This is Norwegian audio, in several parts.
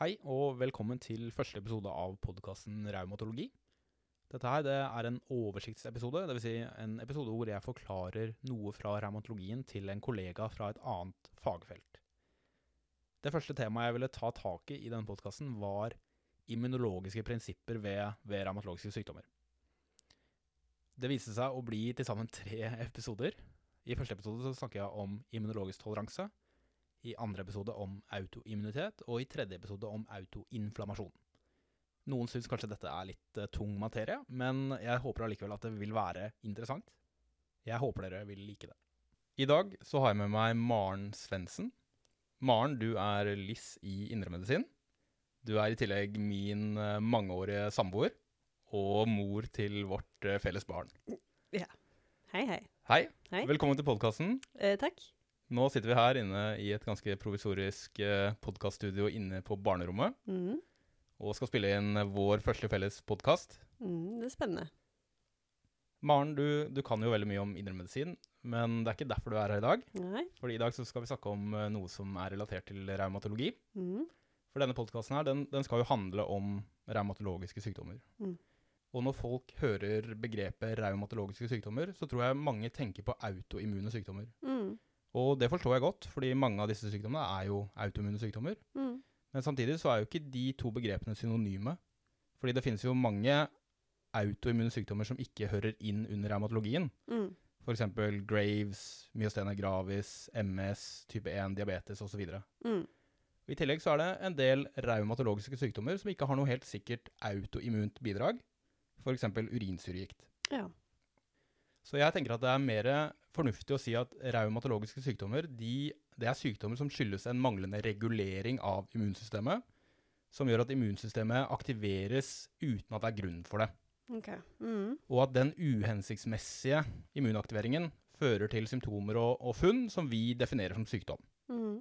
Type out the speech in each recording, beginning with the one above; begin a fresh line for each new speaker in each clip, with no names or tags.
Hei og velkommen til første episode av podkasten Raumatologi. Dette her det er en oversiktsepisode, dvs. Si en episode hvor jeg forklarer noe fra reumatologien til en kollega fra et annet fagfelt. Det første temaet jeg ville ta tak i i denne podkasten, var immunologiske prinsipper ved, ved revmatologiske sykdommer. Det viste seg å bli til sammen tre episoder. I første episode snakker jeg om immunologisk toleranse i andre episode om autoimmunitet, og i tredje episode om autoinflammasjon. Noen syns kanskje dette er litt uh, tung materie, men jeg håper allikevel at det vil være interessant. Jeg håper dere vil like det. I dag så har jeg med meg Maren Svendsen. Maren, du er LIS i indremedisin. Du er i tillegg min uh, mangeårige samboer og mor til vårt uh, felles barn.
Ja. Hei, hei.
Hei.
Hei.
Velkommen til podkasten.
Eh, takk.
Nå sitter vi her inne i et ganske provisorisk eh, podkaststudio inne på barnerommet.
Mm.
Og skal spille inn vår første felles podkast.
Mm, det er spennende.
Maren, du, du kan jo veldig mye om indremedisin, men det er ikke derfor du er her i dag.
Nei.
Fordi i dag så skal vi snakke om eh, noe som er relatert til reumatologi.
Mm.
For denne podkasten her, den, den skal jo handle om reumatologiske sykdommer.
Mm.
Og når folk hører begrepet reumatologiske sykdommer, så tror jeg mange tenker på autoimmune sykdommer.
Mm.
Og det forstår jeg godt, fordi mange av disse sykdommene er jo autoimmune sykdommer.
Mm.
Men samtidig så er jo ikke de to begrepene synonyme. Fordi det finnes jo mange autoimmune sykdommer som ikke hører inn under reumatologien.
Mm.
F.eks. Graves, Myostena gravis, MS, type 1, diabetes osv.
Mm.
I tillegg så er det en del reumatologiske sykdommer som ikke har noe helt sikkert autoimmunt bidrag. F.eks. urinsyregikt.
Ja.
Så jeg tenker at det er mer fornuftig å si at reumatologiske sykdommer de, det er sykdommer som skyldes en manglende regulering av immunsystemet, som gjør at immunsystemet aktiveres uten at det er grunn for det.
Okay. Mm.
Og at den uhensiktsmessige immunaktiveringen fører til symptomer og, og funn som vi definerer som sykdom.
Mm.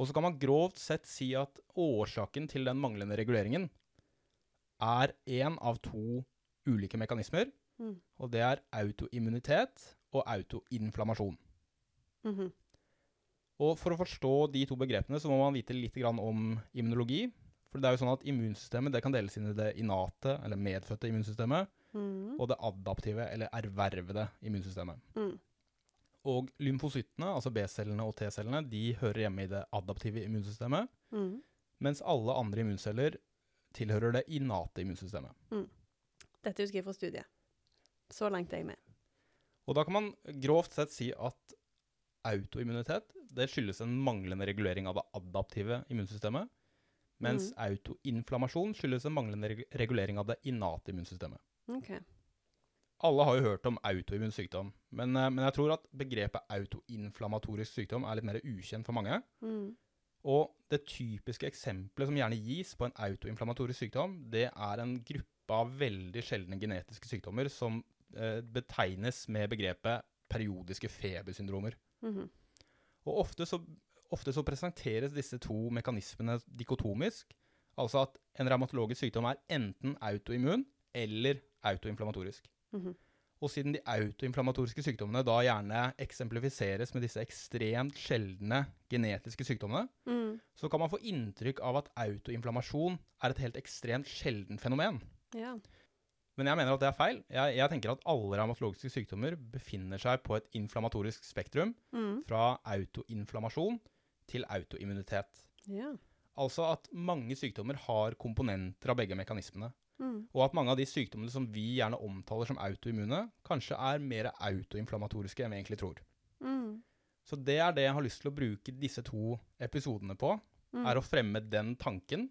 Og så kan man grovt sett si at årsaken til den manglende reguleringen er én av to ulike mekanismer,
Mm.
og det er autoimmunitet og autoinflammasjon.
Mhm.
Og for å forstå de to begrepene så må man vite litt om immunologi. For det er jo sånn at immunsystemet det kan deles inn i det innate, eller medfødte immunsystemet,
Mm.
og det adaptive, eller ervervede immunsystemet.
Mm.
Og lymfocyttene, altså B-cellene og T-cellene, de hører hjemme i det adaptive immunsystemet,
Mm.
mens alle andre immunceller tilhører det innate immunsystemet.
Dette husker jeg fra studiet. Så langt er jeg med.
Og da kan man grovt sett si at autoimmunitet det skyldes en manglende regulering av det adaptive immunsystemet, mens autoinflammasjon skyldes en manglende reg- regulering av det innate immunsystemet.
Okay.
Alle har jo hørt om autoimmun sykdom, men, eh, men jeg tror at begrepet autoinflammatorisk sykdom er litt mer ukjent for mange.
Mm.
Og det typiske eksempelet som gjerne gis på en autoinflammatorisk sykdom, det er en gruppe av veldig sjeldne genetiske sykdommer som betegnes med begrepet periodiske febersyndromer.
Mhm.
Og ofte så, ofte så presenteres disse to mekanismene dikotomisk, altså at en revmatologisk sykdom er enten autoimmun eller autoinflammatorisk.
Mhm.
Og siden de autoinflammatoriske sykdommene da gjerne eksemplifiseres med disse ekstremt sjeldne genetiske sykdommene,
Mm.
så kan man få inntrykk av at autoinflammasjon er et helt ekstremt sjelden fenomen.
Ja.
Men jeg mener at det er feil. Jeg, jeg tenker at alle revmatologiske sykdommer befinner seg på et inflammatorisk spektrum
Mm.
fra autoinflammasjon til autoimmunitet.
Ja.
Altså at mange sykdommer har komponenter av begge mekanismene.
Mm.
Og at mange av de sykdommene som vi gjerne omtaler som autoimmune, kanskje er mer autoinflammatoriske enn vi egentlig tror.
Mm.
Så det er det jeg har lyst til å bruke disse to episodene på,
Mm.
er å fremme den tanken,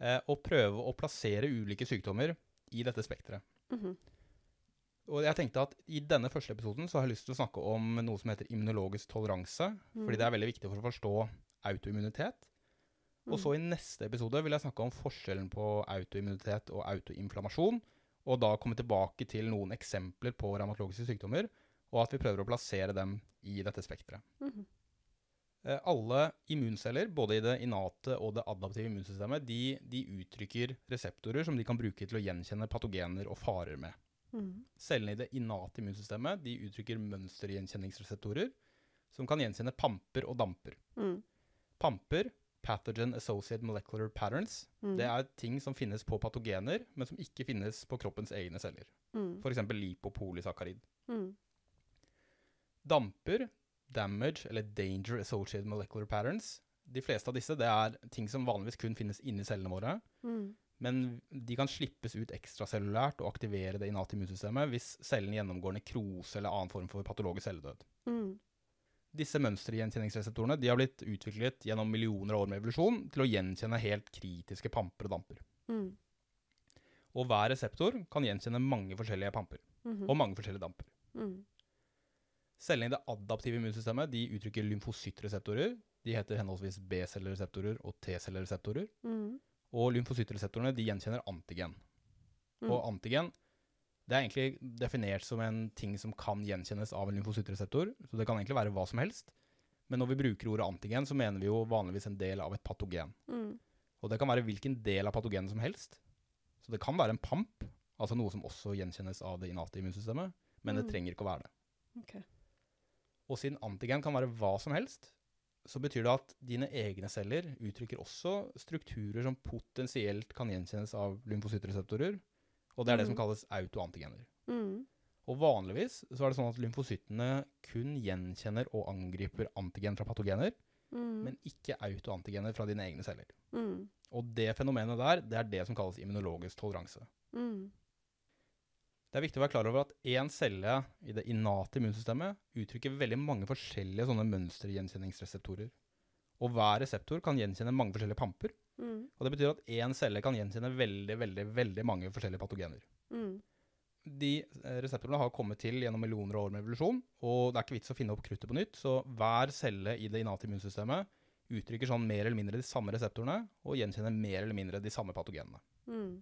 eh, og prøve å plassere ulike sykdommer i dette spekteret.
Mhm.
Og jeg tenkte at i denne første episoden så har jeg lyst til å snakke om noe som heter immunologisk toleranse, fordi det er veldig viktig for å forstå autoimmunitet. Og så i neste episode vil jeg snakke om forskjellen på autoimmunitet og autoinflammasjon, og da komme tilbake til noen eksempler på revmatologiske sykdommer, og at vi prøver å plassere dem i dette spekteret.
Mhm.
Eh, Alle immunceller, både i det innate og det adaptive immunsystemet, de, de uttrykker reseptorer som de kan bruke til å gjenkjenne patogener og farer med.
Mm.
Cellene i det innate immunsystemet de uttrykker mønstergjenkjenningsreseptorer som kan gjenkjenne pamper og damper.
Mm.
Pamper pathogen associated molecular patterns.
Mm.
Det er ting som finnes på patogener, men som ikke finnes på kroppens egne celler.
mm.
F.eks. lipopolisakarid.
Mm.
Damper, damage eller danger associated molecular patterns. De fleste av disse det er ting som vanligvis kun finnes inni cellene våre.
Mm.
Men de kan slippes ut ekstracellulært og aktivere det innate immunsystemet hvis cellen gjennomgår nekrose eller annen form for patologisk celledød.
Mm.
Disse mønstergjenkjenningsreseptorene de har blitt utviklet gjennom millioner av år med evolusjon til å gjenkjenne helt kritiske pamper og damper.
Mm.
Og hver reseptor kan gjenkjenne mange forskjellige pamper
Mhm.
og mange forskjellige damper.
Mm.
Cellene i det adaptive immunsystemet de uttrykker lymfocyttreseptorer. De heter henholdsvis B-cellereseptorer og T-cellereseptorer.
Mm.
Og lymfocyttreseptorene de gjenkjenner antigen.
Mm.
Og antigen det er egentlig definert som en ting som kan gjenkjennes av en lymfocyttreseptor. Så det kan egentlig være hva som helst. Men når vi bruker ordet antigen, så mener vi jo vanligvis en del av et patogen.
Mm.
Og det kan være hvilken del av patogenet som helst. Så det kan være en pamp, altså noe som også gjenkjennes av det innate immunsystemet, men det
Mm.
trenger ikke å være det.
Ok.
Og siden antigen kan være hva som helst, så betyr det at dine egne celler uttrykker også strukturer som potensielt kan gjenkjennes av lymfocyttreseptorer, og det er det som
Mhm.
kalles autoantigener.
Mm.
Og vanligvis så er det sånn at lymfocyttene kun gjenkjenner og angriper antigen fra patogener,
Mm.
men ikke autoantigener fra dine egne celler.
Mm.
Og det fenomenet der, det er det som kalles immunologisk toleranse.
Mm.
Det er viktig å være klar over at én celle i det innate immunsystemet uttrykker veldig mange forskjellige sånne mønstergjenkjenningsreseptorer. Og hver reseptor kan gjenkjenne mange forskjellige pamper.
Mm.
Og det betyr at én celle kan gjenkjenne veldig, veldig, veldig mange forskjellige patogener.
Mm.
De eh, reseptorene har kommet til gjennom millioner av år med evolusjon, og det er ikke vits å finne opp kruttet på nytt, så hver celle i det innate immunsystemet uttrykker sånn mer eller mindre de samme reseptorene, og gjenkjenner mer eller mindre de samme patogenene.
Mm.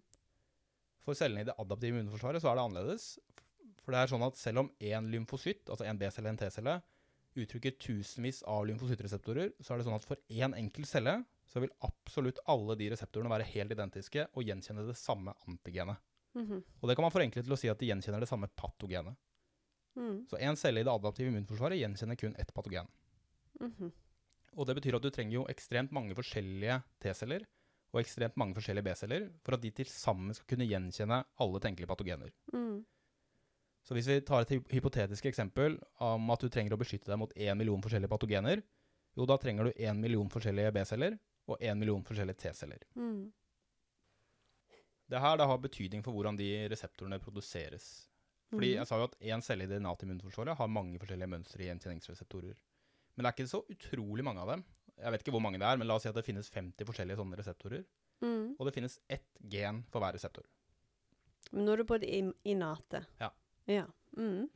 For cellene i det adaptive immunforsvaret så er det annerledes. For det er sånn at selv om én lymfocytt, altså en B-celle og en T-celle, uttrykker tusenvis av lymfocyttreseptorer, så er det sånn at for én enkelt celle så vil absolutt alle de reseptorene være helt identiske og gjenkjenne det samme antigenet.
Mhm.
Og det kan man forenkle til å si at de gjenkjenner det samme patogenet.
Mm.
Så én celle i det adaptive immunforsvaret gjenkjenner kun ett patogen.
Mhm.
Og det betyr at du trenger jo ekstremt mange forskjellige T-celler og ekstremt mange forskjellige B-celler for at de til sammen skal kunne gjenkjenne alle tenkelige patogener.
Mm.
Så hvis vi tar et hypotetisk eksempel om at du trenger å beskytte deg mot én million forskjellige patogener, jo da trenger du én million forskjellige B-celler og én million forskjellige T-celler.
Mm.
Det her har betydning for hvordan de reseptorene produseres. Fordi
Mhm.
jeg sa jo at én celle i det innate immunforsvaret har mange forskjellige mønstre i gjenkjenningsreseptorer. Men det er ikke så utrolig mange av dem. Jeg vet ikke hvor mange det er, men la oss si at det finnes 50 forskjellige sånne reseptorer.
Mm.
Og det finnes ett gen for hver reseptor.
Men nå er du på det in- innate.
Ja.
Ja. Mm.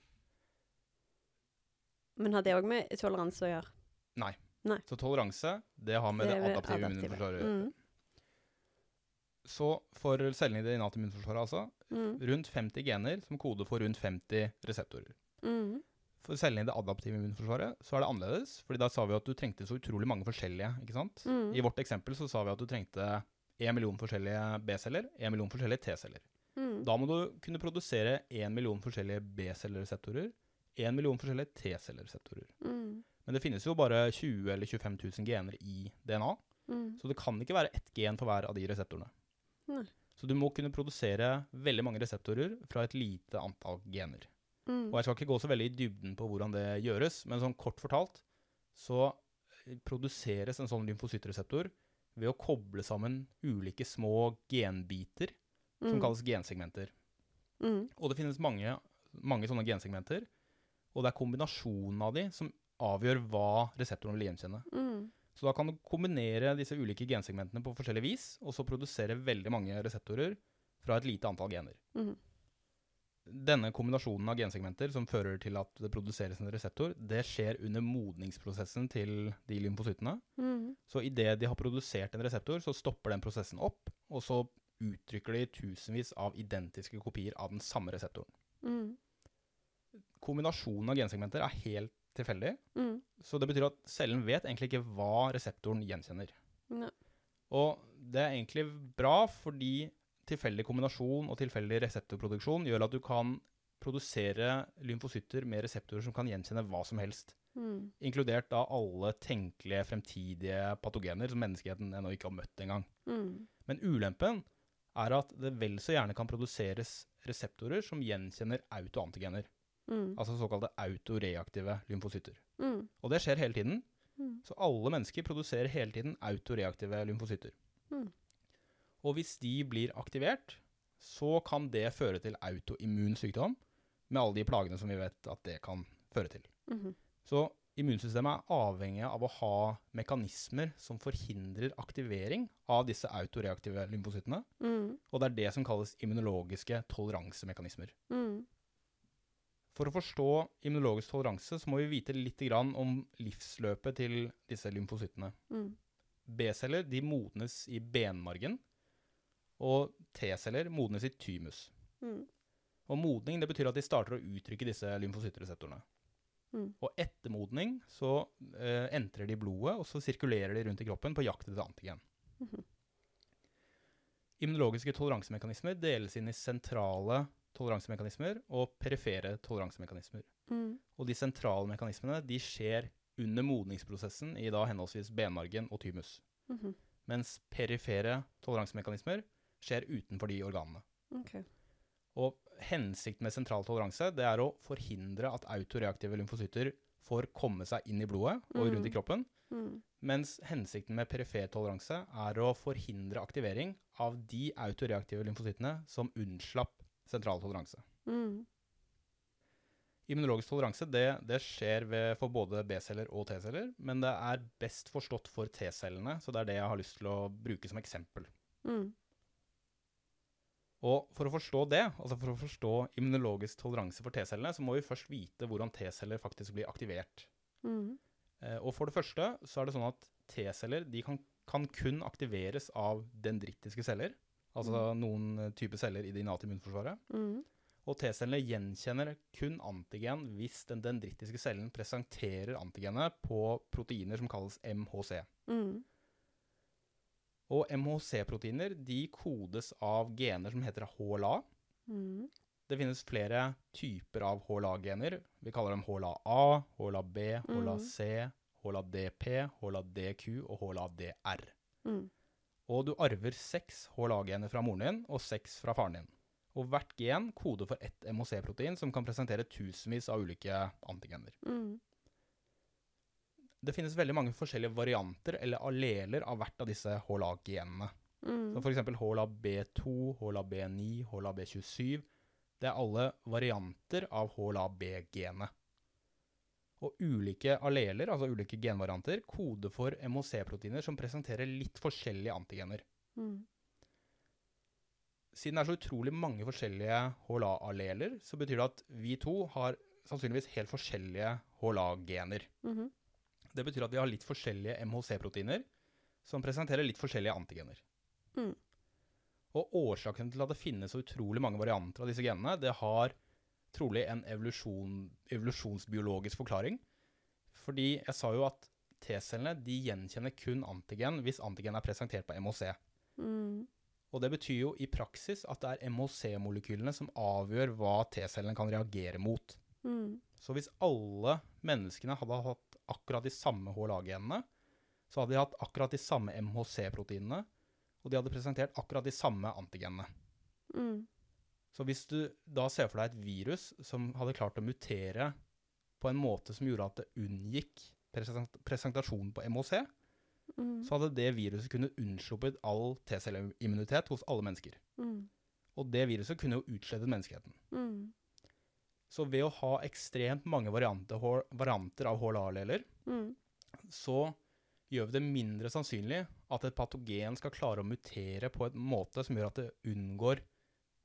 Men har det òg med toleranse å gjøre? Nei. Nei.
Så toleranse, det har med det,
det
adaptive
adaptive.
immunforsvaret å gjøre.
Mm.
Så for cellene i det innate immunforsvaret, altså,
Mm.
rundt 50 gener som koder for rundt 50 reseptorer.
Mm.
For cellene i det adaptive immunforsvaret så er det annerledes, fordi da sa vi at du trengte så utrolig mange forskjellige, ikke sant?
Mm.
I vårt eksempel så sa vi at du trengte 1 million forskjellige B-celler, 1 million forskjellige T-celler.
Mm.
Da må du kunne produsere 1 million forskjellige B-cellereseptorer, 1 million forskjellige T-cellereseptorer.
Mm.
Men det finnes jo bare 20 eller 25 000 gener i DNA,
Mm.
så det kan ikke være ett gen for hver av de reseptorene.
Nei.
Så du må kunne produsere veldig mange reseptorer fra et lite antall gener.
Mm.
Og jeg skal ikke gå så veldig i dybden på hvordan det gjøres, men sånn kort fortalt så eh, produseres en sånn lymfocytreseptor ved å koble sammen ulike små genbiter som
Mm.
kalles gensegmenter.
Mm.
Og det finnes mange, mange sånne gensegmenter, og det er kombinasjonen av de som avgjør hva reseptoren vil gjenkjenne.
Mm.
Så da kan du kombinere disse ulike gensegmentene på forskjellig vis, og så produsere veldig mange reseptorer fra et lite antall gener.
Mm.
Denne kombinasjonen av gensegmenter som fører til at det produseres en reseptor, det skjer under modningsprosessen til de lymfocyttene.
Mm.
Så idet de har produsert en reseptor, så stopper den prosessen opp, og så uttrykker de tusenvis av identiske kopier av den samme reseptoren.
Mm.
Kombinasjonen av gensegmenter er helt tilfeldig,
Mm.
så det betyr at cellen vet egentlig ikke hva reseptoren gjenkjenner.
Ne.
Og det er egentlig bra, fordi tilfeldig kombinasjon og tilfeldig reseptorproduksjon gjør at du kan produsere lymfocytter med reseptorer som kan gjenkjenne hva som helst.
Mm.
inkludert da alle tenkelige fremtidige patogener som menneskeheten ennå ikke har møtt engang.
Mm.
Men ulempen er at det vel så gjerne kan produseres reseptorer som gjenkjenner autoantigener,
Mm.
altså såkalte autoreaktive lymfocytter.
Mm.
Og det skjer hele tiden,
Mm.
så alle mennesker produserer hele tiden autoreaktive lymfocytter.
Mm.
Og hvis de blir aktivert, så kan det føre til autoimmun sykdom, med alle de plagene som vi vet at det kan føre til.
Mhm.
Så immunsystemet er avhengig av å ha mekanismer som forhindrer aktivering av disse autoreaktive lymfocyttene,
Mm.
og det er det som kalles immunologiske toleransemekanismer.
Mm.
For å forstå immunologisk toleranse så må vi vite litt grann om livsløpet til disse lymfocyttene.
Mm.
B-celler de modnes i benmargen, og T-celler modnes i thymus.
Mm.
Og modning det betyr at de starter å uttrykke disse lymfocyttreseptorene.
Mm.
Og etter modning så eh, entrer de blodet, og så sirkulerer de rundt i kroppen på jakt etter antigen.
Mhm.
Immunologiske toleransemekanismer deles inn i sentrale toleransemekanismer og perifere toleransemekanismer.
Mm.
Og de sentrale mekanismene de skjer under modningsprosessen i da henholdsvis benmargen og thymus.
-hmm.
Mens perifere toleransemekanismer skjer utenfor de organene.
Ok.
Og hensikten med sentral toleranse det er å forhindre at autoreaktive lymfocytter får komme seg inn i blodet og rundt i
Mm.
kroppen,
Mm.
mens hensikten med perifer toleranse er å forhindre aktivering av de autoreaktive lymfocyttene som unnslapp sentral toleranse.
Mm.
Immunologisk toleranse det, det skjer ved, for både B-celler og T-celler, men det er best forstått for T-cellene, så det er det jeg har lyst til å bruke som eksempel.
Mm.
Og for å forstå det, altså for å forstå immunologisk toleranse for T-cellene, så må vi først vite hvordan T-celler faktisk blir aktivert.
Mm.
Eh, og for det første så er det sånn at T-celler de kan, kan kun aktiveres av dendritiske celler, altså noen eh, type celler i det innate immunforsvaret.
Mm.
Og T-cellene gjenkjenner kun antigen hvis den dendritiske cellen presenterer antigenet på proteiner som kalles MHC.
Mm.
Og MHC-proteiner de kodes av gener som heter HLA.
Mm.
Det finnes flere typer av HLA-gener. Vi kaller dem HLA-A, HLA-B, HLA-C, HLA-DP, HLA-DQ og HLA-DR.
Mm.
Og du arver seks HLA-gener fra moren din og seks fra faren din. Og hvert gen koder for ett MHC-protein som kan presentere tusenvis av ulike antigener.
Mm.
Det finnes veldig mange forskjellige varianter eller alleler av hvert av disse HLA-genene.
Mm.
Som f.eks. HLA-B2, HLA-B9, HLA-B27. Det er alle varianter av HLA-B-genet. Og ulike alleler, altså ulike genvarianter, koder for MHC-proteiner som presenterer litt forskjellige antigener.
Mm.
Siden det er så utrolig mange forskjellige HLA-alleler, så betyr det at vi to har sannsynligvis helt forskjellige HLA-gener.
Mhm.
Det betyr at vi har litt forskjellige MHC-proteiner som presenterer litt forskjellige antigener.
Mm.
Og årsaken til at det finnes så utrolig mange varianter av disse genene, det har trolig en evolusjon, evolusjonsbiologisk forklaring. Fordi jeg sa jo at T-cellene de gjenkjenner kun antigen hvis antigen er presentert på MHC.
Mm.
Og det betyr jo i praksis at det er MHC-molekylene som avgjør hva T-cellene kan reagere mot.
Mm.
Så hvis alle menneskene hadde hatt akkurat de samme HLA-genene, så hadde de hatt akkurat de samme MHC-proteinene, og de hadde presentert akkurat de samme antigenene.
Mm.
Så hvis du da ser for deg et virus som hadde klart å mutere på en måte som gjorde at det unngikk presentasjonen på MHC,
Mm.
så hadde det viruset kunnet unnsluppet all T-celleimmunitet hos alle mennesker.
Mm.
Og det viruset kunne jo utslettet menneskeheten.
Mm.
Så ved å ha ekstremt mange varianter, varianter av HLA-alleler,
Mm.
så gjør vi det mindre sannsynlig at et patogen skal klare å mutere på en måte som gjør at det unngår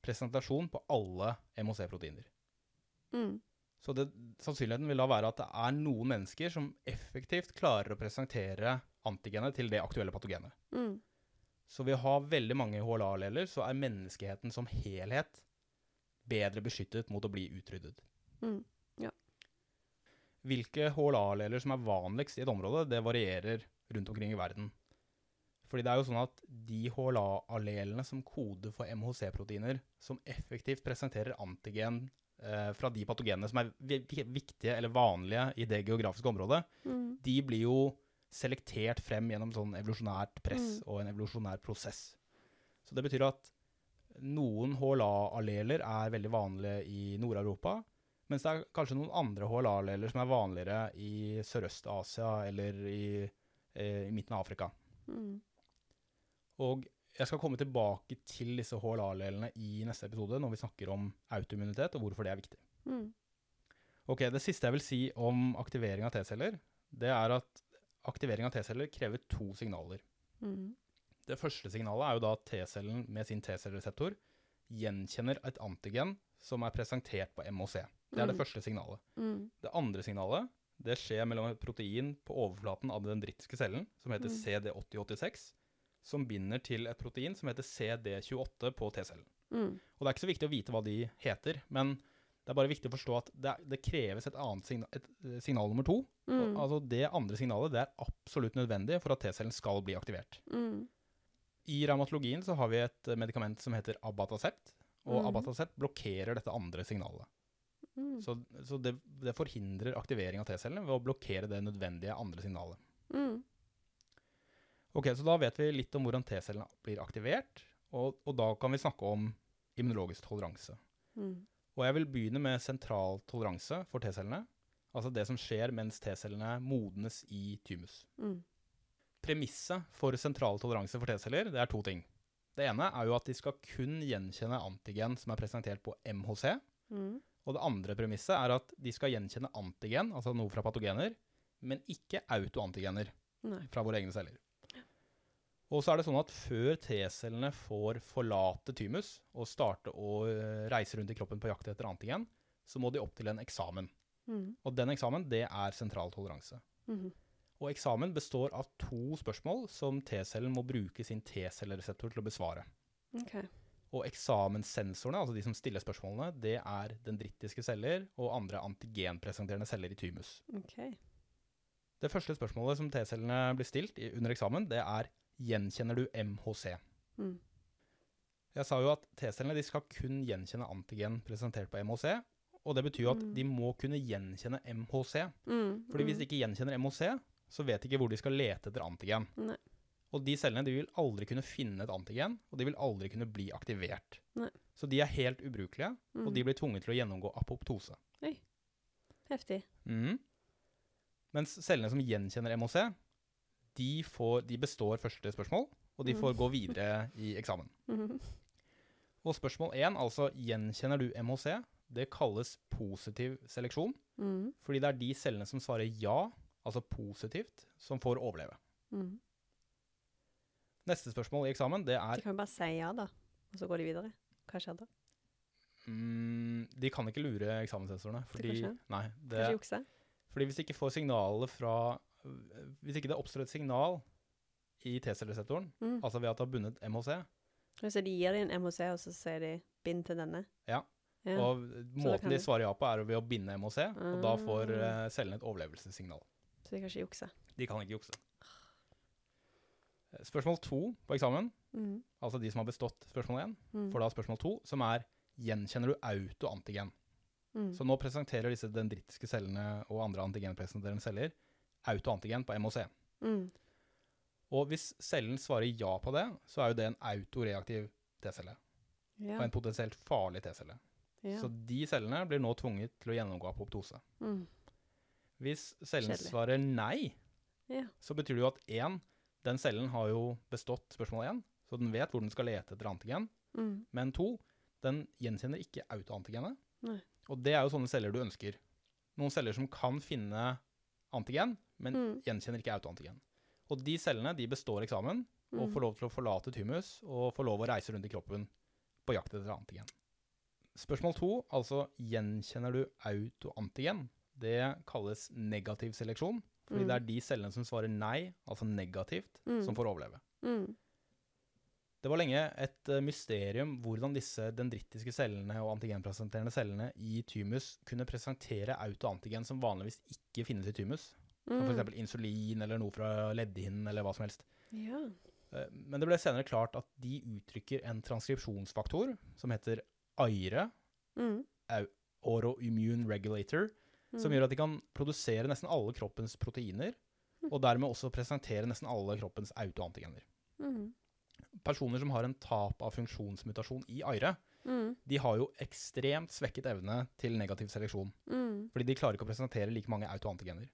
presentasjon på alle MOC-proteiner.
Mm.
Så det, sannsynligheten vil da være at det er noen mennesker som effektivt klarer å presentere antigenet til det aktuelle patogenet.
Mm.
Så ved å ha veldig mange HLA-alleler, så er menneskeheten som helhet bedre beskyttet mot å bli utryddet.
Mm.
Hvilke HLA-alleler som er vanligst i et område, det varierer rundt omkring i verden. Fordi det er jo sånn at de HLA-allelene som koder for MHC-proteiner, som effektivt presenterer antigen eh, fra de patogenene som er vi- vi- viktige eller vanlige i det geografiske området,
Mm.
de blir jo selektert frem gjennom sånn evolusjonært press
Mm.
og en evolusjonær prosess. Så det betyr at noen HLA-alleler er veldig vanlige i Nord-Europa, mens det er kanskje noen andre HLA-alleler som er vanligere i Sørøst-Asia eller i, eh, i midten av Afrika.
Mm.
Og jeg skal komme tilbake til disse HLA-allelene i neste episode, når vi snakker om autoimmunitet og hvorfor det er viktig.
Mm.
Ok, Det siste jeg vil si om aktivering av T-celler, det er at aktivering av T-celler krever to signaler.
Mm.
Det første signalet er jo da at T-cellen med sin T-cellereseptor gjenkjenner et antigen som er presentert på MHC. Det er det
Mm.
første signalet.
Mm.
Det andre signalet det skjer mellom et protein på overflaten av den drittiske cellen, som heter
Mm.
CD8086, som binder til et protein som heter CD28 på T-cellen.
Mm.
Og det er ikke så viktig å vite hva de heter, men det er bare viktig å forstå at det, er- det kreves et annet signal, et, eh, signal nummer to.
Mm.
Og, altså Det andre signalet det er absolutt nødvendig for at T-cellen skal bli aktivert.
Mm.
I revmatologien så har vi et medikament som heter Abatacept, og
mm.
Abatacept blokkerer dette andre signalet.
Mm.
Så, så det, det forhindrer aktivering av T-cellene ved å blokkere det nødvendige andre signalet.
Mm.
Ok, Så da vet vi litt om hvordan T-cellene blir aktivert, og, og da kan vi snakke om immunologisk toleranse.
Mm.
Og jeg vil begynne med sentral toleranse for T-cellene, altså det som skjer mens T-cellene modnes i thymus.
Mm.
Premisset for sentral toleranse for T-celler det er to ting. Det ene er jo at de skal kun gjenkjenne antigen som er presentert på MHC.
Mm.
Og det andre premisset er at de skal gjenkjenne antigen, altså noe fra patogener, men ikke autoantigener
Nei.
fra våre egne celler. Og så er det sånn at før T-cellene får forlate thymus og starte å eh, reise rundt i kroppen på jakt etter antigen, så må de opp til en eksamen.
Mm.
Og den eksamen, det er sentral toleranse.
Mhm.
Og eksamen består av to spørsmål som T-cellen må bruke sin T-cellereseptor til å besvare.
Okay.
Og eksamenssensorene, altså de som stiller spørsmålene, det er dendritiske celler og andre antigenpresenterende celler i thymus.
Okay.
Det første spørsmålet som T-cellene blir stilt under eksamen, det er gjenkjenner du MHC?
Mm.
Jeg sa jo at T-cellene de skal kun gjenkjenne antigen presentert på MHC, og det betyr jo at
Mm.
de må kunne gjenkjenne MHC.
Mm.
Fordi hvis
mm.
de ikke gjenkjenner MHC, så vet de ikke hvor de skal lete etter antigen.
Nei.
Og de cellene de vil aldri kunne finne et antigen, og de vil aldri kunne bli aktivert.
Nei.
Så de er helt ubrukelige,
mm.
og de blir tvunget til å gjennomgå apoptose. Oi.
Heftig.
Mm. Mens cellene som gjenkjenner MHC, de, får, de består første spørsmål, og de
Mm.
får gå videre i eksamen.
Mhm.
Og spørsmål én, altså gjenkjenner du MHC, det kalles positiv seleksjon,
Mm.
fordi det er de cellene som svarer ja, altså positivt, som får overleve.
Mm.
Neste spørsmål i eksamen, det er
De kan jo bare si ja, da, og så går de videre. Hva skjer da?
mm, De kan ikke lure eksamenssensorene, fordi,
kan ikke?
nei, det,
Kanskje jukse?
fordi hvis de ikke får signalet fra Hvis ikke det oppstår et signal i T-cellesektoren,
Mm.
altså ved at det har bundet MHC,
Så de gir deg en MHC, og så sier de 'bind til denne'?
Ja.
ja.
og måten de
de-
svarer ja på, er ved å binde MHC, og da får
Ah.
eh, cellene et overlevelsessignal.
Så de kan ikke jukse.
De kan ikke jukse. Spørsmål to på eksamen,
Mm.
altså de som har bestått spørsmål én,
Mm.
får da spørsmål to, som er gjenkjenner du autoantigen?
Mm.
Så nå presenterer disse dendritiske cellene og andre antigenpresenterende celler autoantigen på MOC.
Mm.
Og hvis cellen svarer ja på det, så er jo det en autoreaktiv T-celle,
Ja.
og en potensielt farlig T-celle.
ja.
Så de cellene blir nå tvunget til å gjennomgå apoptose.
Mm.
Hvis cellen
Kjedelig.
svarer nei,
Ja.
så betyr det jo at én, den cellen har jo bestått spørsmål én, så den vet hvor den skal lete etter antigen.
Mm.
Men to, den gjenkjenner ikke autoantigenet.
Nei.
Og det er jo sånne celler du ønsker. Noen celler som kan finne antigen, men
Mm.
gjenkjenner ikke autoantigen. Og de cellene de består eksamen og
Mm.
får lov til å forlate thymus og får lov å reise rundt i kroppen på jakt etter antigen. Spørsmål to, altså gjenkjenner du autoantigen? Det kalles negativ seleksjon, fordi
Mm.
det er de cellene som svarer nei, altså negativt,
Mm.
som får overleve.
Mm.
Det var lenge et eh, mysterium hvordan disse dendritiske cellene og antigenpresenterende cellene i thymus kunne presentere autoantigen som vanligvis ikke finnes i thymus. Som
Mm.
f.eks. insulin eller noe fra leddhinnen eller hva som helst.
Ja.
Eh, Men det ble senere klart at de uttrykker en transkripsjonsfaktor som heter AIRE,
Mm.
autoimmune regulator, som
Mm.
gjør at de kan produsere nesten alle kroppens proteiner,
Mm.
og dermed også presentere nesten alle kroppens autoantigener.
Mm.
Personer som har en tap av funksjonsmutasjon i aire,
Mm.
de har jo ekstremt svekket evne til negativ seleksjon, fordi de klarer ikke å presentere like mange autoantigener.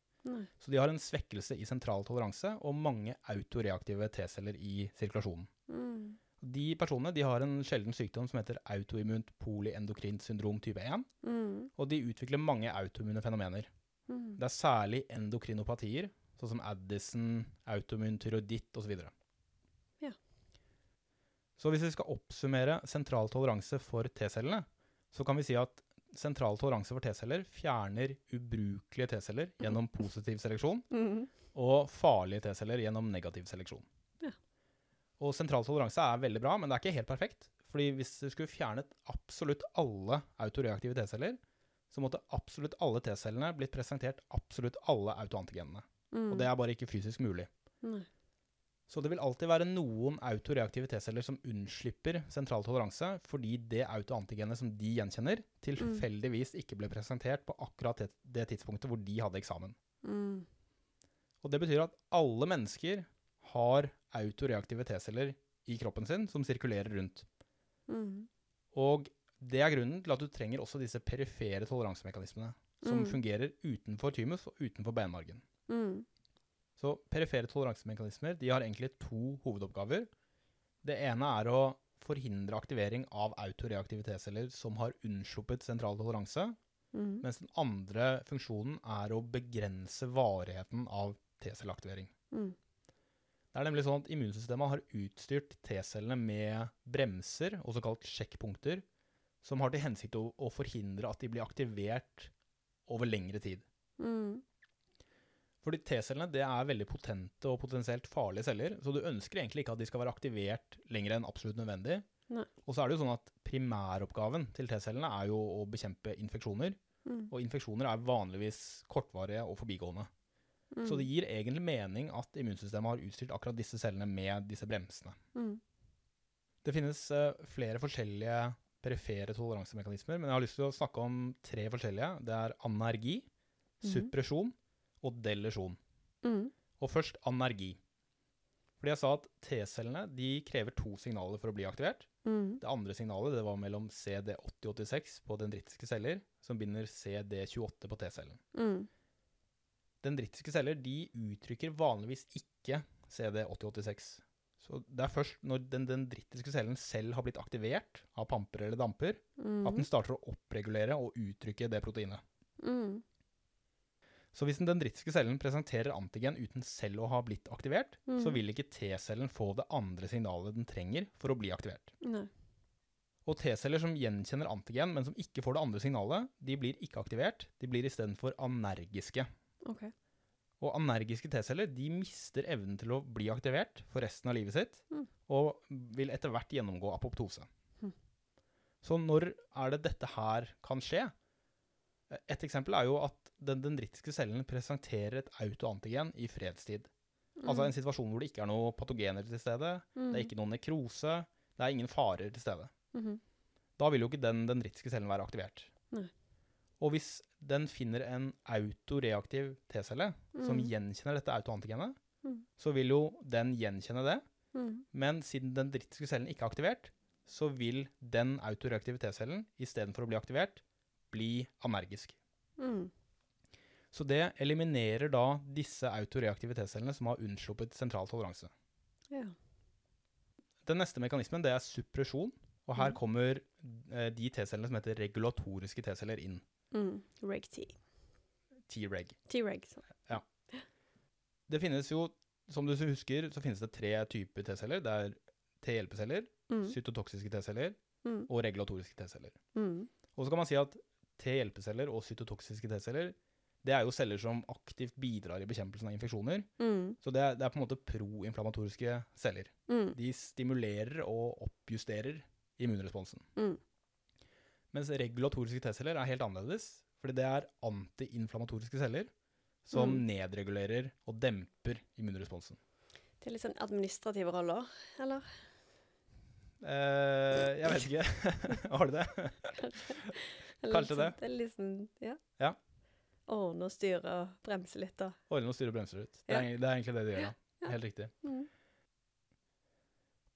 Så de har en svekkelse i sentral toleranse og mange autoreaktive T-celler i sirkulasjonen.
Mm.
De personene de har en sjelden sykdom som heter autoimmunt polyendokrint syndrom type 1,
Mm.
og de utvikler mange autoimmune fenomener.
Mm.
Det er særlig endokrinopatier, sånn som Addison, autoimmun tyroiditt osv.
Ja.
Så hvis vi skal oppsummere sentral toleranse for T-cellene, så kan vi si at sentral toleranse for T-celler fjerner ubrukelige T-celler gjennom positiv seleksjon,
Mm.
og farlige T-celler gjennom negativ seleksjon. Og sentral toleranse er veldig bra, men det er ikke helt perfekt. Fordi hvis du skulle fjernet absolutt alle autoreaktive T-celler, så måtte absolutt alle T-cellene blitt presentert absolutt alle autoantigenene.
Mm.
Og det er bare ikke fysisk mulig.
Nei.
Så det vil alltid være noen autoreaktive T-celler som unnslipper sentral toleranse, fordi det autoantigenet som de gjenkjenner, tilfeldigvis ikke ble presentert på akkurat det, det tidspunktet hvor de hadde eksamen.
Mm.
Og det betyr at alle mennesker har autoreaktive T-celler i kroppen sin som sirkulerer rundt.
Mm.
Og det er grunnen til at du trenger også disse perifere toleransemekanismene, som
Mm.
fungerer utenfor thymus og utenfor benmargen.
Mm.
Så perifere toleransemekanismer de har egentlig to hovedoppgaver. Det ene er å forhindre aktivering av autoreaktive T-celler som har unnsluppet sentral toleranse,
Mm.
mens den andre funksjonen er å begrense varigheten av T-celleaktivering.
Mm.
Det er nemlig sånn at immunsystemet har utstyrt T-cellene med bremser, også kalt sjekkpunkter, som har til hensikt å, å forhindre at de blir aktivert over lengre tid.
Mm.
Fordi T-cellene det er veldig potente og potensielt farlige celler, så du ønsker egentlig ikke at de skal være aktivert lenger enn absolutt nødvendig.
Nei.
Og så er det jo sånn at primæroppgaven til T-cellene er jo å bekjempe infeksjoner,
Mm.
og infeksjoner er vanligvis kortvarige og forbigående.
Mm.
Så det gir egentlig mening at immunsystemet har utstyrt akkurat disse cellene med disse bremsene.
Mm.
Det finnes eh, flere forskjellige perifere toleransemekanismer, men jeg har lyst til å snakke om tre forskjellige. Det er anergi,
Mhm.
suppresjon og delesjon.
Mm.
Og først anergi. Fordi jeg sa at T-cellene de krever to signaler for å bli aktivert.
Mm.
Det andre signalet det var mellom CD8086 på dendritiske celler, som binder CD28 på T-cellen.
Mm.
Dendritiske celler de uttrykker vanligvis ikke CD8086. Så det er først når den dendritiske cellen selv har blitt aktivert av pamper eller damper,
Mm.
at den starter å oppregulere og uttrykke det proteinet.
Mm.
Så hvis den dendritiske cellen presenterer antigen uten selv å ha blitt aktivert,
Mm.
så vil ikke T-cellen få det andre signalet den trenger for å bli aktivert.
Nei.
Og T-celler som gjenkjenner antigen, men som ikke får det andre signalet, de blir ikke aktivert, de blir istedenfor anergiske.
OK.
Og energiske T-celler de mister evnen til å bli aktivert for resten av livet sitt,
Mm.
og vil etter hvert gjennomgå apoptose.
Mm.
Så når er det dette her kan skje? Et eksempel er jo at den dendritiske cellen presenterer et autoantigen i fredstid. Altså en situasjon hvor det ikke er noen patogener til stede,
Mm.
det er ikke noen nekrose, det er ingen farer til stede.
Mhm.
Da vil jo ikke den dendritiske cellen være aktivert.
Nei.
Og hvis den finner en autoreaktiv T-celle som
Mm.
gjenkjenner dette autoantigenet,
Mm.
så vil jo den gjenkjenne det,
Mm.
men siden den drittiske cellen ikke er aktivert, så vil den autoreaktive T-cellen istedenfor å bli aktivert, bli anergisk.
Mm.
Så det eliminerer da disse autoreaktive T-cellene som har unnsluppet sentral toleranse.
Ja.
Den neste mekanismen det er suppresjon, og her
Mhm.
kommer eh, de T-cellene som heter regulatoriske T-celler inn.
Mm. Reg-T.
T-reg.
T-reg. Ja.
Det finnes jo, som du husker, så finnes det tre typer T-celler. Det er T-hjelpeceller,
Mm.
cytotoksiske T-celler
Mm.
og regulatoriske T-celler.
Mm.
Og så kan man si at T-hjelpeceller og cytotoksiske T-celler det er jo celler som aktivt bidrar i bekjempelsen av infeksjoner.
Mm.
Så det er, det er på en måte proinflamatoriske celler.
Mm.
De stimulerer og oppjusterer immunresponsen.
Mm.
Mens regulatoriske T-celler er helt annerledes, fordi det er antiinflamatoriske celler som
Mm.
nedregulerer og demper immunresponsen.
Det er litt sånn administrative roller, eller?
Eh, jeg vet ikke. Har du det? Kanskje det.
Det er litt sånn, ja.
Ja.
Ordne og styre og bremse litt da.
Ordne og styre og bremser litt. Det
Ja.
er, det er egentlig det de gjør, ja.
Ja.
Helt riktig.
mm.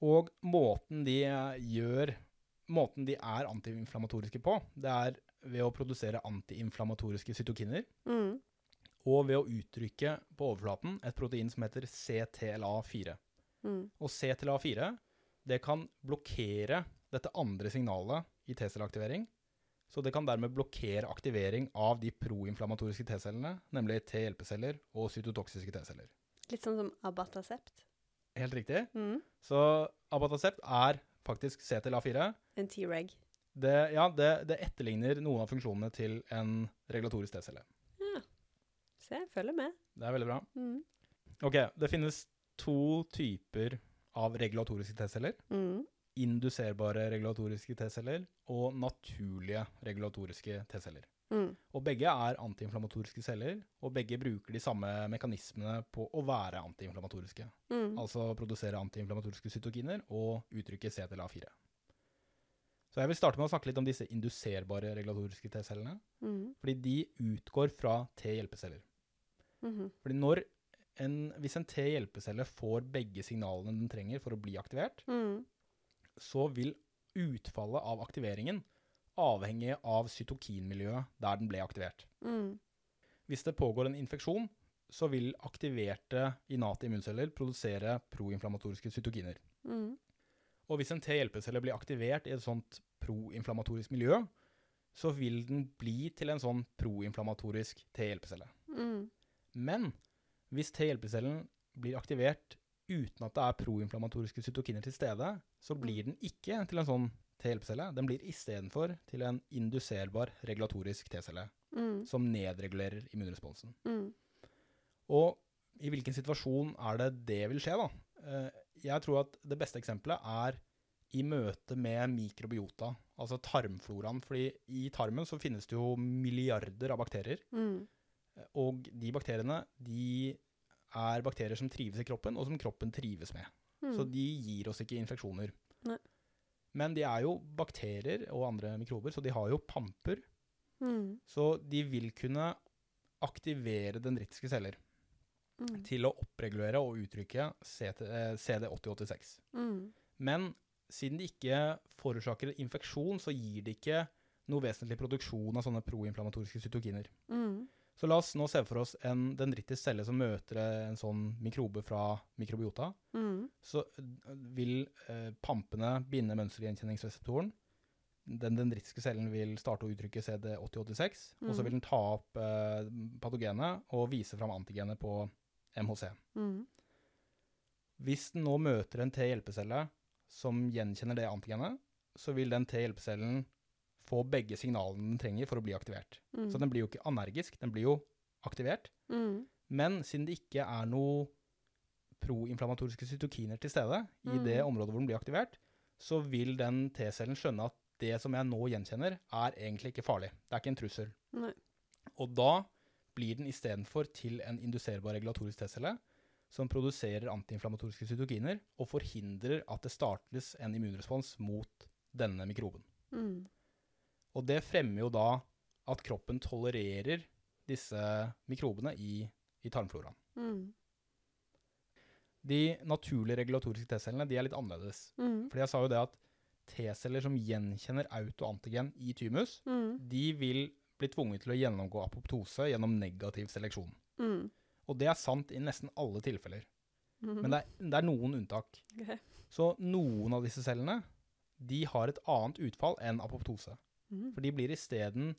Og måten de eh, gjør Måten de er antiinflamatoriske på, det er ved å produsere antiinflamatoriske cytokiner,
Mm.
og ved å uttrykke på overflaten et protein som heter CTLA4.
Mm.
Og CTLA4 det kan blokkere dette andre signalet i T-celleaktivering. Så det kan dermed blokkere aktivering av de proinflamatoriske T-cellene, nemlig T-hjelpeceller og cytotoksiske T-celler.
Litt sånn som abatasept.
Helt riktig.
Mm.
Så abatasept er faktisk C til A4.
En T-reg.
Det, ja, det, det etterligner noen av funksjonene til en regulatorisk T-celle.
Ja. Se, følger med.
Det er veldig bra.
Mm.
Ok, det finnes to typer av regulatoriske T-celler.
Mm.
Induserbare regulatoriske T-celler og naturlige regulatoriske T-celler.
Mm.
Og begge er antiinflammatoriske celler, og begge bruker de samme mekanismene på å være antiinflammatoriske.
Mm.
Altså produsere antiinflammatoriske cytokiner og uttrykke CTLA4. Så jeg vil starte med å snakke litt om disse induserbare regulatoriske T-cellene.
Mm.
Fordi de utgår fra T-hjelpeceller.
Mm.
Fordi når en, hvis en T-hjelpecelle får begge signalene den trenger for å bli aktivert,
Mm.
så vil utfallet av aktiveringen avhenge av cytokinmiljøet der den ble aktivert.
Mm.
Hvis det pågår en infeksjon, så vil aktiverte innate immunceller produsere proinflammatoriske cytokiner.
Mm.
Og hvis en T-hjelpecelle blir aktivert i et sånt proinflammatorisk miljø, så vil den bli til en sånn proinflammatorisk T-hjelpecelle.
Mm.
Men hvis T-hjelpecellen blir aktivert uten at det er proinflammatoriske cytokiner til stede, så blir den ikke til en sånn T-hjelpecelle. Den blir istedenfor til en induserbar regulatorisk T-celle,
Mm.
som nedregulerer immunresponsen.
Mm.
Og i hvilken situasjon er det det vil skje, da? Eh, Jeg tror at det beste eksempelet er i møte med mikrobiota, altså tarmfloraen. Fordi i tarmen så finnes det jo milliarder av bakterier.
Mm.
Og de bakteriene, de er bakterier som trives i kroppen, og som kroppen trives med.
Mm.
Så de gir oss ikke infeksjoner.
Nei.
Men de er jo bakterier og andre mikrober, så de har jo pamper.
Mm.
Så de vil kunne aktivere dendritiske celler
Mm.
til å oppregulere og uttrykke eh, CD8086.
Mm.
Men siden de ikke forårsaker infeksjon, så gir de ikke noe vesentlig produksjon av sånne proinflammatoriske cytokiner.
Mm.
Så la oss nå se for oss en dendritisk celle som møter en sånn mikrobe fra mikrobiota.
Mm.
Så eh, vil eh, pampene binde mønstergjenkjenningsreseptoren. Den dendritiske cellen vil starte å uttrykke CD8086, og så
Mhm.
vil den ta opp eh, patogenet og vise fram antigenet på MHC.
Mm.
Hvis den nå møter en T-hjelpecelle som gjenkjenner det antigenet, så vil den T-hjelpecellen få begge signalene den trenger for å bli aktivert.
Mm.
Så den blir jo ikke anergisk, den blir jo aktivert.
Mm.
Men siden det ikke er noe proinflamatoriske cytokiner til stede i
Mm.
det området hvor den blir aktivert, så vil den T-cellen skjønne at det som jeg nå gjenkjenner, er egentlig ikke farlig. Det er ikke en trussel.
Nei.
Og da blir den istedenfor til en induserbar regulatorisk T-celle som produserer antiinflamatoriske cytokiner og forhindrer at det startes en immunrespons mot denne mikroben.
Mm.
Og det fremmer jo da at kroppen tolererer disse mikrobene i, i tarmfloraen.
Mm.
De naturlige regulatoriske T-cellene de er litt annerledes.
Mm.
Fordi jeg sa jo det at T-celler som gjenkjenner autoantigen i thymus,
Mm.
de vil bli tvunget til å gjennomgå apoptose gjennom negativ seleksjon.
Mm.
Og det er sant i nesten alle tilfeller.
Mhm.
Men det er, det er noen unntak.
Okay.
Så noen av disse cellene de har et annet utfall enn apoptose.
Mhm.
For de blir isteden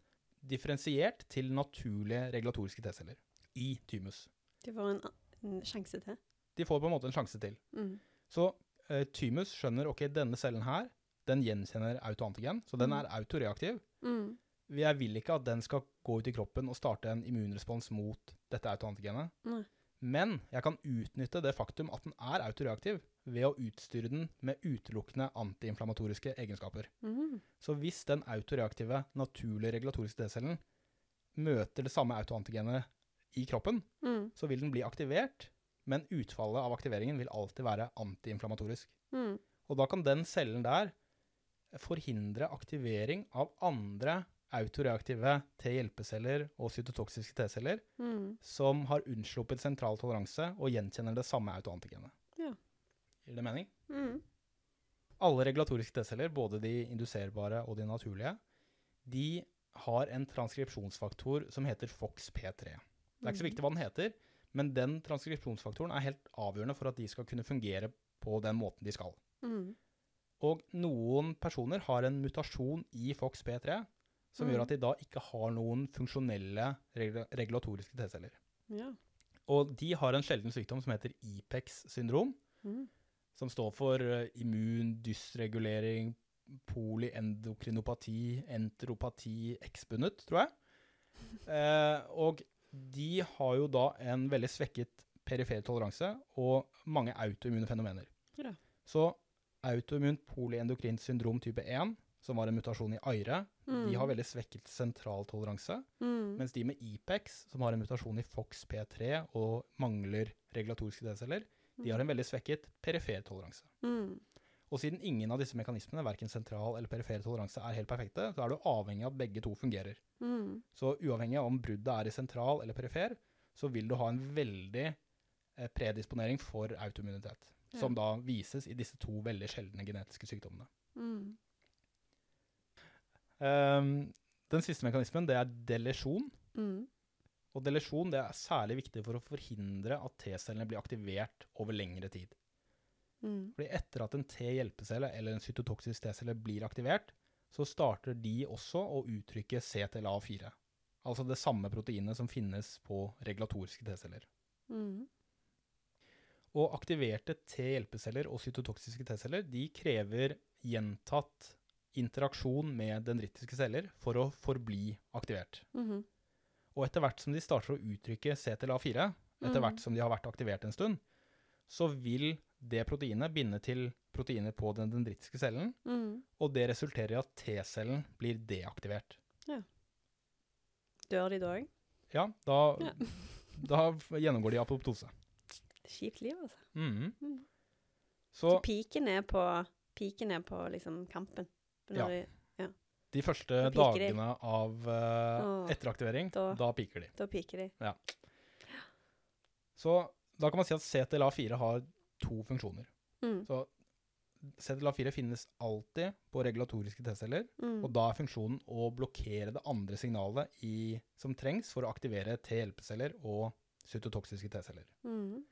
differensiert til naturlige regulatoriske T-celler i thymus.
De får en, en sjanse til.
De får på en måte en sjanse til.
Mm.
Så uh, thymus skjønner ok, denne cellen her, den gjenkjenner autoantigen, så den
Mm.
er autoreaktiv.
Mm.
Jeg vil ikke at den skal gå ut i kroppen og starte en immunrespons mot dette autoantigenet.
Nei.
Men jeg kan utnytte det faktum at den er autoreaktiv, ved å utstyre den med utelukkende antiinflammatoriske egenskaper.
Mm.
Så hvis den autoreaktive, naturlige regulatoriske T-cellen møter det samme autoantigenet i kroppen,
Mm.
så vil den bli aktivert, men utfallet av aktiveringen vil alltid være antiinflammatorisk.
Mm.
Og da kan den cellen der forhindre aktivering av andre autoreaktive T-hjelpeceller og cytotoksiske T-celler
Mm.
som har unnsluppet sentral toleranse og gjenkjenner det samme autoantigenet.
Ja.
Gir det mening?
Mm.
Alle regulatoriske T-celler, både de induserbare og de naturlige, de har en transkripsjonsfaktor som heter FOX-P3. Det er ikke så viktig hva den heter, men den transkripsjonsfaktoren er helt avgjørende for at de skal kunne fungere på den måten de skal.
Mm.
Og noen personer har en mutasjon i FOX-P3 som
Mm.
gjør at de da ikke har noen funksjonelle regula regulatoriske T-celler.
Ja.
Og de har en sjelden sykdom som heter IPEX-syndrom,
Mm.
Som står for eh, immun dysregulering, polyendokrinopati, entropati, eksbundet, tror jeg. Eh, og de har jo da en veldig svekket perifer toleranse og mange autoimmune fenomener.
Ja.
Så autoimmunt polyendokrint syndrom type 1, som var en mutasjon i Aire, de har veldig svekket sentraltoleranse.
mm.
Mens de med IPEX, som har en mutasjon i FOX-P3 og mangler regulatoriske T-celler, de har en veldig svekket perifer toleranse.
mm.
Og siden ingen av disse mekanismene, verken sentral eller perifer toleranse, er helt perfekte, så er du avhengig av at begge to fungerer.
Mm.
Så uavhengig av om bruddet er i sentral eller perifer, så vil du ha en veldig eh, predisponering for autoimmunitet.
Ja.
Som da vises i disse to veldig sjeldne genetiske sykdommene.
Mm.
Um, den siste mekanismen, det er delesjon.
Mm.
Og delesjon det er særlig viktig for å forhindre at T-cellene blir aktivert over lengre tid.
Mm.
Fordi etter at en T-hjelpecelle eller en cytotoksisk T-celle blir aktivert, så starter de også å uttrykke CTLA4. Altså det samme proteinet som finnes på regulatoriske T-celler.
Mm.
Og aktiverte T-hjelpeceller og cytotoksiske T-celler de krever gjentatt interaksjon med dendritiske celler for å forbli aktivert.
Mhm.
Og etter hvert som de starter å uttrykke CTLA4, etter
Mhm.
hvert som de har vært aktivert en stund, så vil det proteinet binde til proteiner på den dendritiske cellen,
Mm.
og det resulterer i at T-cellen blir deaktivert. Ja.
Dør de da òg?
Ja, da,
Ja.
da gjennomgår de apoptose.
Kjipt liv, altså.
Mhm.
Mm.
Så
Så piken er på, piken er på liksom kampen? Når
Ja.
de,
de første
Da
dagene av
uh,
etteraktivering,
da-
da piker de.
da piker de.
Så da kan man si at CTLA4 har to funksjoner.
Mm.
Så CTLA4 finnes alltid på regulatoriske T-celler,
Mm.
og da er funksjonen å blokkere det andre signalet i, som trengs for å aktivere T-hjelpeceller og cytotoksiske T-celler.
Mm.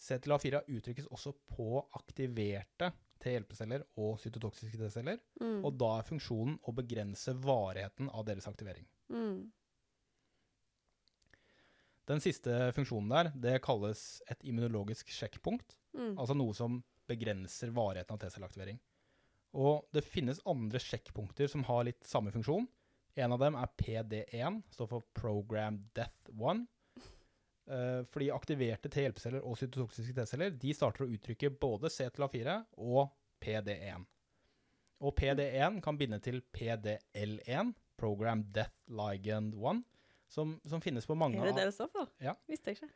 CTLA4 uttrykkes også på aktiverte T-hjelpeceller og cytotoksiske T-celler,
Mm.
og da er funksjonen å begrense varigheten av deres aktivering.
Mm.
Den siste funksjonen der, det kalles et immunologisk sjekkpunkt,
Mm.
altså noe som begrenser varigheten av T-celleaktivering. Og det finnes andre sjekkpunkter som har litt samme funksjon. En av dem er PD1, står for Program Death 1. Eh, fordi aktiverte T-hjelpeceller og cytotoksiske T-celler de starter å uttrykke både CTLA4 og PD1. Og PD1 kan binde til PDL1, Program Death Ligand 1, som, som finnes på mange
Er det
av
det det står for?
Ja.
Visste jeg ikke.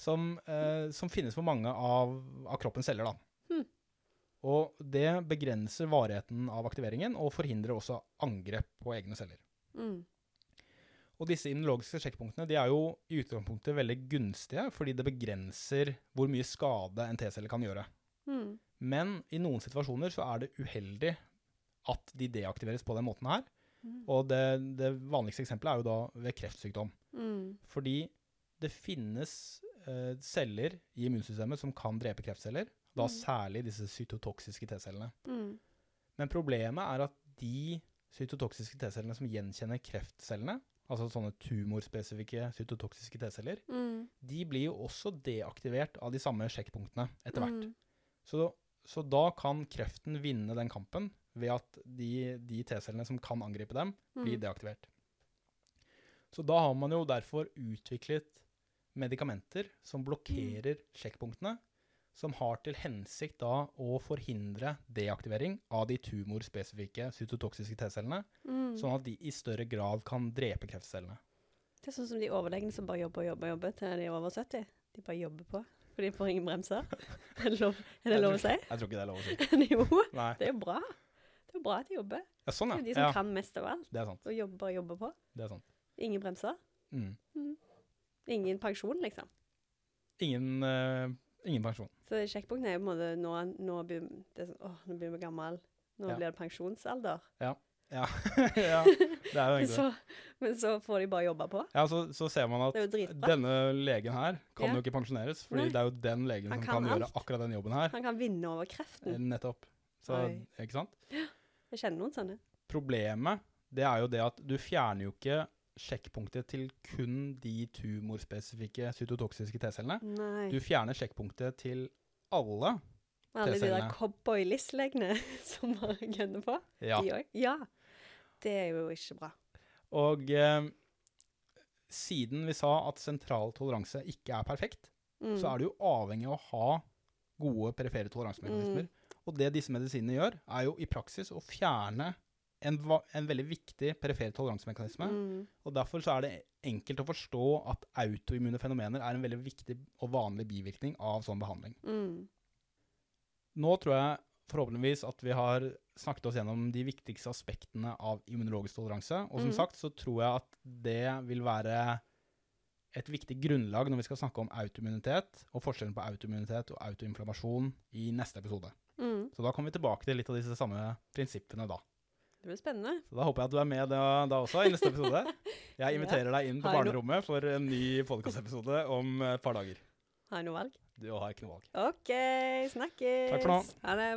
som, eh, som finnes på mange av, av kroppens celler. Da.
Hmm.
Og det begrenser varigheten av aktiveringen, og forhindrer også angrep på egne celler.
Mm.
Og disse immunologiske sjekkpunktene de er jo i utgangspunktet veldig gunstige, fordi det begrenser hvor mye skade en T-celle kan gjøre.
Mm.
Men i noen situasjoner så er det uheldig at de deaktiveres på den måten her.
Mm.
Og det, det vanligste eksempelet er jo da ved kreftsykdom.
Mm.
Fordi det finnes eh, celler i immunsystemet som kan drepe kreftceller, da
Mm.
særlig disse cytotoksiske T-cellene.
Mm.
Men problemet er at de cytotoksiske T-cellene som gjenkjenner kreftcellene, altså sånne tumorspesifikke cytotoksiske T-celler,
Mm.
de blir jo også deaktivert av de samme sjekkpunktene etter hvert.
Mm.
Så, så da kan kreften vinne den kampen ved at de, de T-cellene som kan angripe dem, blir
Mm.
deaktivert. Så da har man jo derfor utviklet medikamenter som blokkerer sjekkpunktene, som har til hensikt da å forhindre deaktivering av de tumorspesifikke cytotoksiske T-cellene,
Mm.
sånn at de i større grad kan drepe kreftcellene.
Det er sånn som de overlegene som bare jobber og jobber og jobber til de er over 70. De bare jobber på, for de får ingen bremser. Er det lov, er det lov å si?
Jeg tror ikke det er lov å si.
jo,
Nei.
det er jo bra. Det er jo bra at de jobber.
Ja, sånn,
Det er jo
ja.
de som
ja.
kan mest av alt.
Det er sant.
Og jobber, bare jobber på.
Det er sant.
Ingen bremser.
Mm.
Ingen pensjon, liksom.
Ingen, uh, ingen pensjon.
Så sjekkpunkten er jo på en måte nå, nå, blir, det sånn, åh, nå blir vi gammel. Nå
Ja.
blir det pensjonsalder.
Ja, ja det er jo egentlig
så, men så får de bare jobbe på.
Ja, så, så ser man at denne legen her kan
Ja.
jo ikke pensjoneres, fordi
Nei.
det er jo den legen
Han
som
kan
kan gjøre akkurat den jobben her.
Han kan vinne over
Eh,
kreften.
Nettopp. Så,
Oi.
ikke sant? Ja.
Jeg kjenner noen sånne.
Problemet, det er jo det at du fjerner jo ikke sjekkpunktet til kun de tumorspesifikke cytotoksiske T-cellene. Du fjerner sjekkpunktet til alle.
Alle de der cowboy-listlegene som har gunner på.
Ja.
De òg. Ja. Det er jo ikke bra.
Og eh, siden vi sa at sentral toleranse ikke er perfekt,
Mm.
så er du jo avhengig av å ha gode perifere toleransemekanismer.
Mm.
Og det disse medisinene gjør, er jo i praksis å fjerne en, en veldig viktig perifer toleransemekanisme.
Mm.
Og derfor så er det enkelt å forstå at autoimmune fenomener er en veldig viktig og vanlig bivirkning av sånn behandling.
Mm.
Nå tror jeg forhåpentligvis at vi har snakket oss gjennom de viktigste aspektene av immunologisk toleranse. Og som
mm.
sagt så tror jeg at det vil være et viktig grunnlag når vi skal snakke om autoimmunitet, og forskjellen på autoimmunitet og autoinflammasjon i neste episode.
Mm.
Så da kommer vi tilbake til litt av disse samme prinsippene da.
Det blir spennende.
Så da håper jeg at du er med da, da også i neste episode. Jeg inviterer deg inn på barnerommet for en ny podkastepisode om et par dager.
Har jeg noe valg?
Du har ikke noe valg.
OK, snakkes.
Takk for nå.
Ha det.